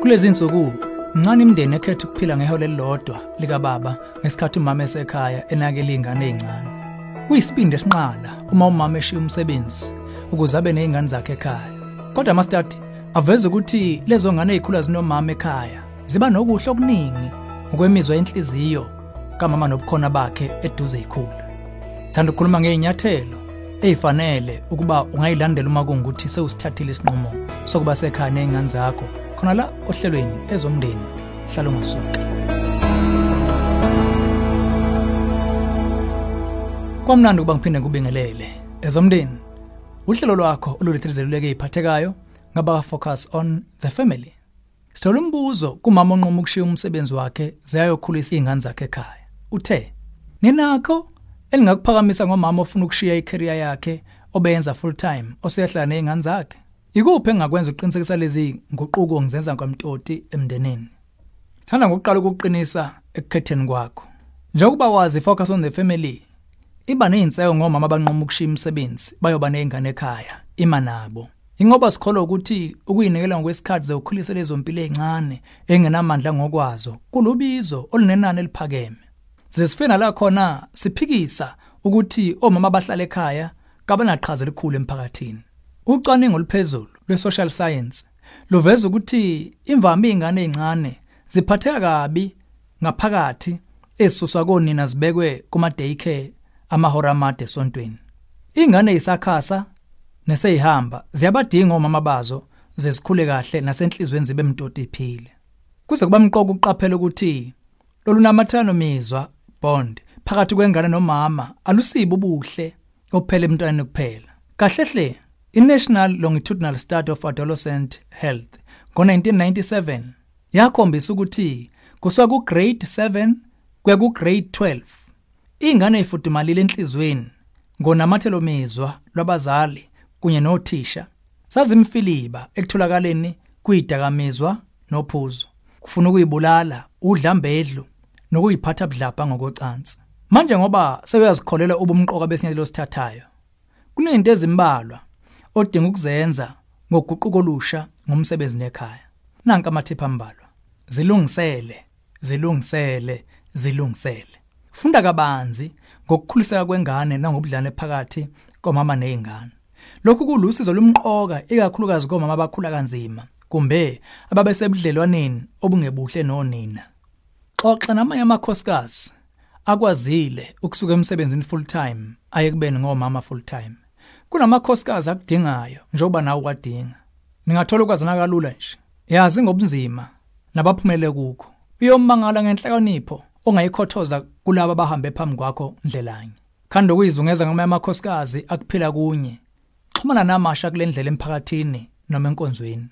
Kulezi insuku ncane imndeni ekhetha ukuphila ngeholo elilodwa lika baba ngesikhathi umama esekhaya enakela izingane ezincane. Kuyisibindi esinqala uma umama eshiya umsebenzi ukuze abe nezingane zakhe ekhaya. Kodwa master aveza ukuthi lezo ngane ezikhula zinomama ekhaya ziba nokuhle okuningi ngokwemizwa yenhliziyo kamama nobukhona bakhe eduze ikhula. Thanda ukukhuluma ngeinyathelo ezifanele ukuba ungayilandela uma kungukuthi sewusithathile isinqumo sokuba sekhaya nezingane zakho khona la ohlelweni ezomndeni. Hlala ungasuki kwamnandi ukuba ngiphinde ngikubingelele ezomndeni uhlelo lwakho olulethelezeluleke eziphathekayo ngaba focus on the family. Sithola umbuzo kumama onqoma ukushiya umsebenzi wakhe ziyayokhulisa izingane zakhe ekhaya. Uthe ninakho elingakuphakamisa ngomama ofuna ukushiya icareer yakhe obeyenza full time osehlala nezingane zakhe? Ikuphi engakwenza uqinisekisa lezi nguquko ngizenza kwamtoti emndenini? Thanda ngokuqala ukuqinisa ekukhetheni kwakho. Njengoba wazi focus on the family. Iba nezinseko ngomama abanqoma ukushiya umsebenzi bayoba nezingane ekhaya ima nabo. Ingoba sikholwa ukuthi ukuyinikela ngokwesikhathi zokukhulisa lezo mpilo ezincane engenamandla ngokwazo kulubizo olunenani eliphakeme. Sesifena la khona siphikisa ukuthi omama abahlala ekhaya kabanaqhaza elikhulu emphakathini. Ucwaningo oluphezulu lwe-social science luveza ukuthi imvama izingane ezincane ziphatheka kabi ngaphakathi ezisuswa konina zibekwe kuma daycare amahora amade esontweni. Ingane ezisakhasa neseyihamba ziyabadinga omama bazo zezikhule kahle nasenhlizweni zibe mtoti iphile. Kuze kuba mqoka ukuqaphela ukuthi lolu namathano mizwa bond phakathi kwengane nomama alusibo ubuhle ophela emntwaneni kuphela. Kahlehle I-National Longitudinal Study of Adolescent Health ngo-1997 yakhombisa ukuthi kusuka ku-grade 7 kuya ku-grade 12 ingane ezifudumalile enhlizweni ngonamathelo mizwa lwabazali kunye nothisha. Sazimfiliba ekutholakaleni kuyidakamizwa nophuzo kufuna ukuyibulala udlambedlu nokuyiphatha budlapha ngokocansi. Manje ngoba sebeyazikholela ubumqoka besinyathelo sithathayo kunezinto ezimbalwa odinga ukuzenza ngoguquko olusha ngomsebenzi nekhaya. Nanka amathipha ambalwa zilungisele zilungisele zilungisele. Funda kabanzi ngokukhuliseka kwengane nangobudlane phakathi komama nezingane lokhu kulusizo lumqoka ikakhulukazi komama abakhula kanzima kumbe ababesebudlelwaneni obungebuhle nonina. Xoxa namanye amakhosikazi akwazile ukusuka emsebenzini full time aye kubeni ngomama full time. Kunamakhosikazi akudingayo njengoba nawe kwadinga ningathola ukwazana kalula nje. Yazi ngobunzima nabaphumele kukho. Uyomangala ngenhlakanipho ongayikhothoza kulabo abahambe phambi kwakho ndlelanye. Khanda ukuyizungeza ngama amakhosikazi akuphila kunye. Xhumana namasha kule ndlela emphakathini noma enkonzweni.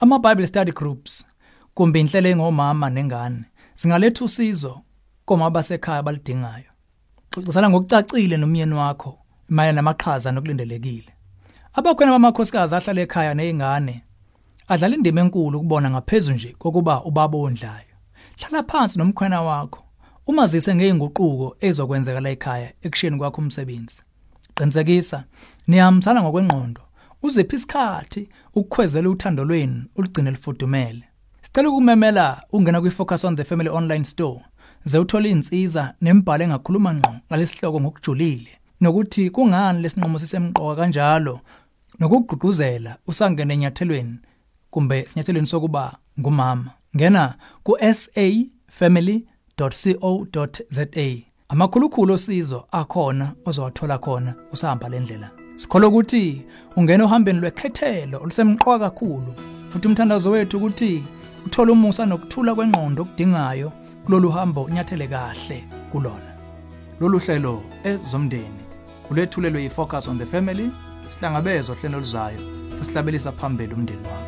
Ama bible study groups kumbe inhlelo engomama nengane singaletha usizo koma basekhaya balidingayo xoxisana ngokucacile nomyeni wakho mayelana namaqhaza nokulindelekile. Abakhona bamakhosikazi ahlala ekhaya nezingane adlala indima enkulu ukubona ngaphezulu nje kokuba ubaba ondlayo hlala phansi nomkhwena wakho umazise ngeinguquko ezokwenzeka la ekhaya ekusheni kwakho umsebenzi. Qinisekisa niyamthana ngokwengqondo uziphi isikhathi ukukhwezela uthando lwenu ulugcine lifudumele. Sicela ukumemela ungena kwi-focus on the family online store ze uthole insiza nembhalo engakhuluma ngqo ngalesihloko ngokujulile. Nokuthi kungani lesinqumo sisemqoka kanjalo? Nokugqugquzela usangena enyathelweni kumbe sinyathelweni sokuba ngumama. Ngena ku safamily.co.za amakhulukhulu osizo akhona ozowathola khona usahamba lendlela sikholwa ukuthi ungena ohambeni lwekhethelo olusemqoka kakhulu futhi umthandazo wethu ukuthi uthola umusa nokuthula kwengqondo okudingayo kulolu hambo nyathele kahle kulona lolu hlelo ezomndeni. Ulethulelwe yi-focus on the family sihlangabezwa hlelo luzayo sesihlabelisa phambili umndeni wakho.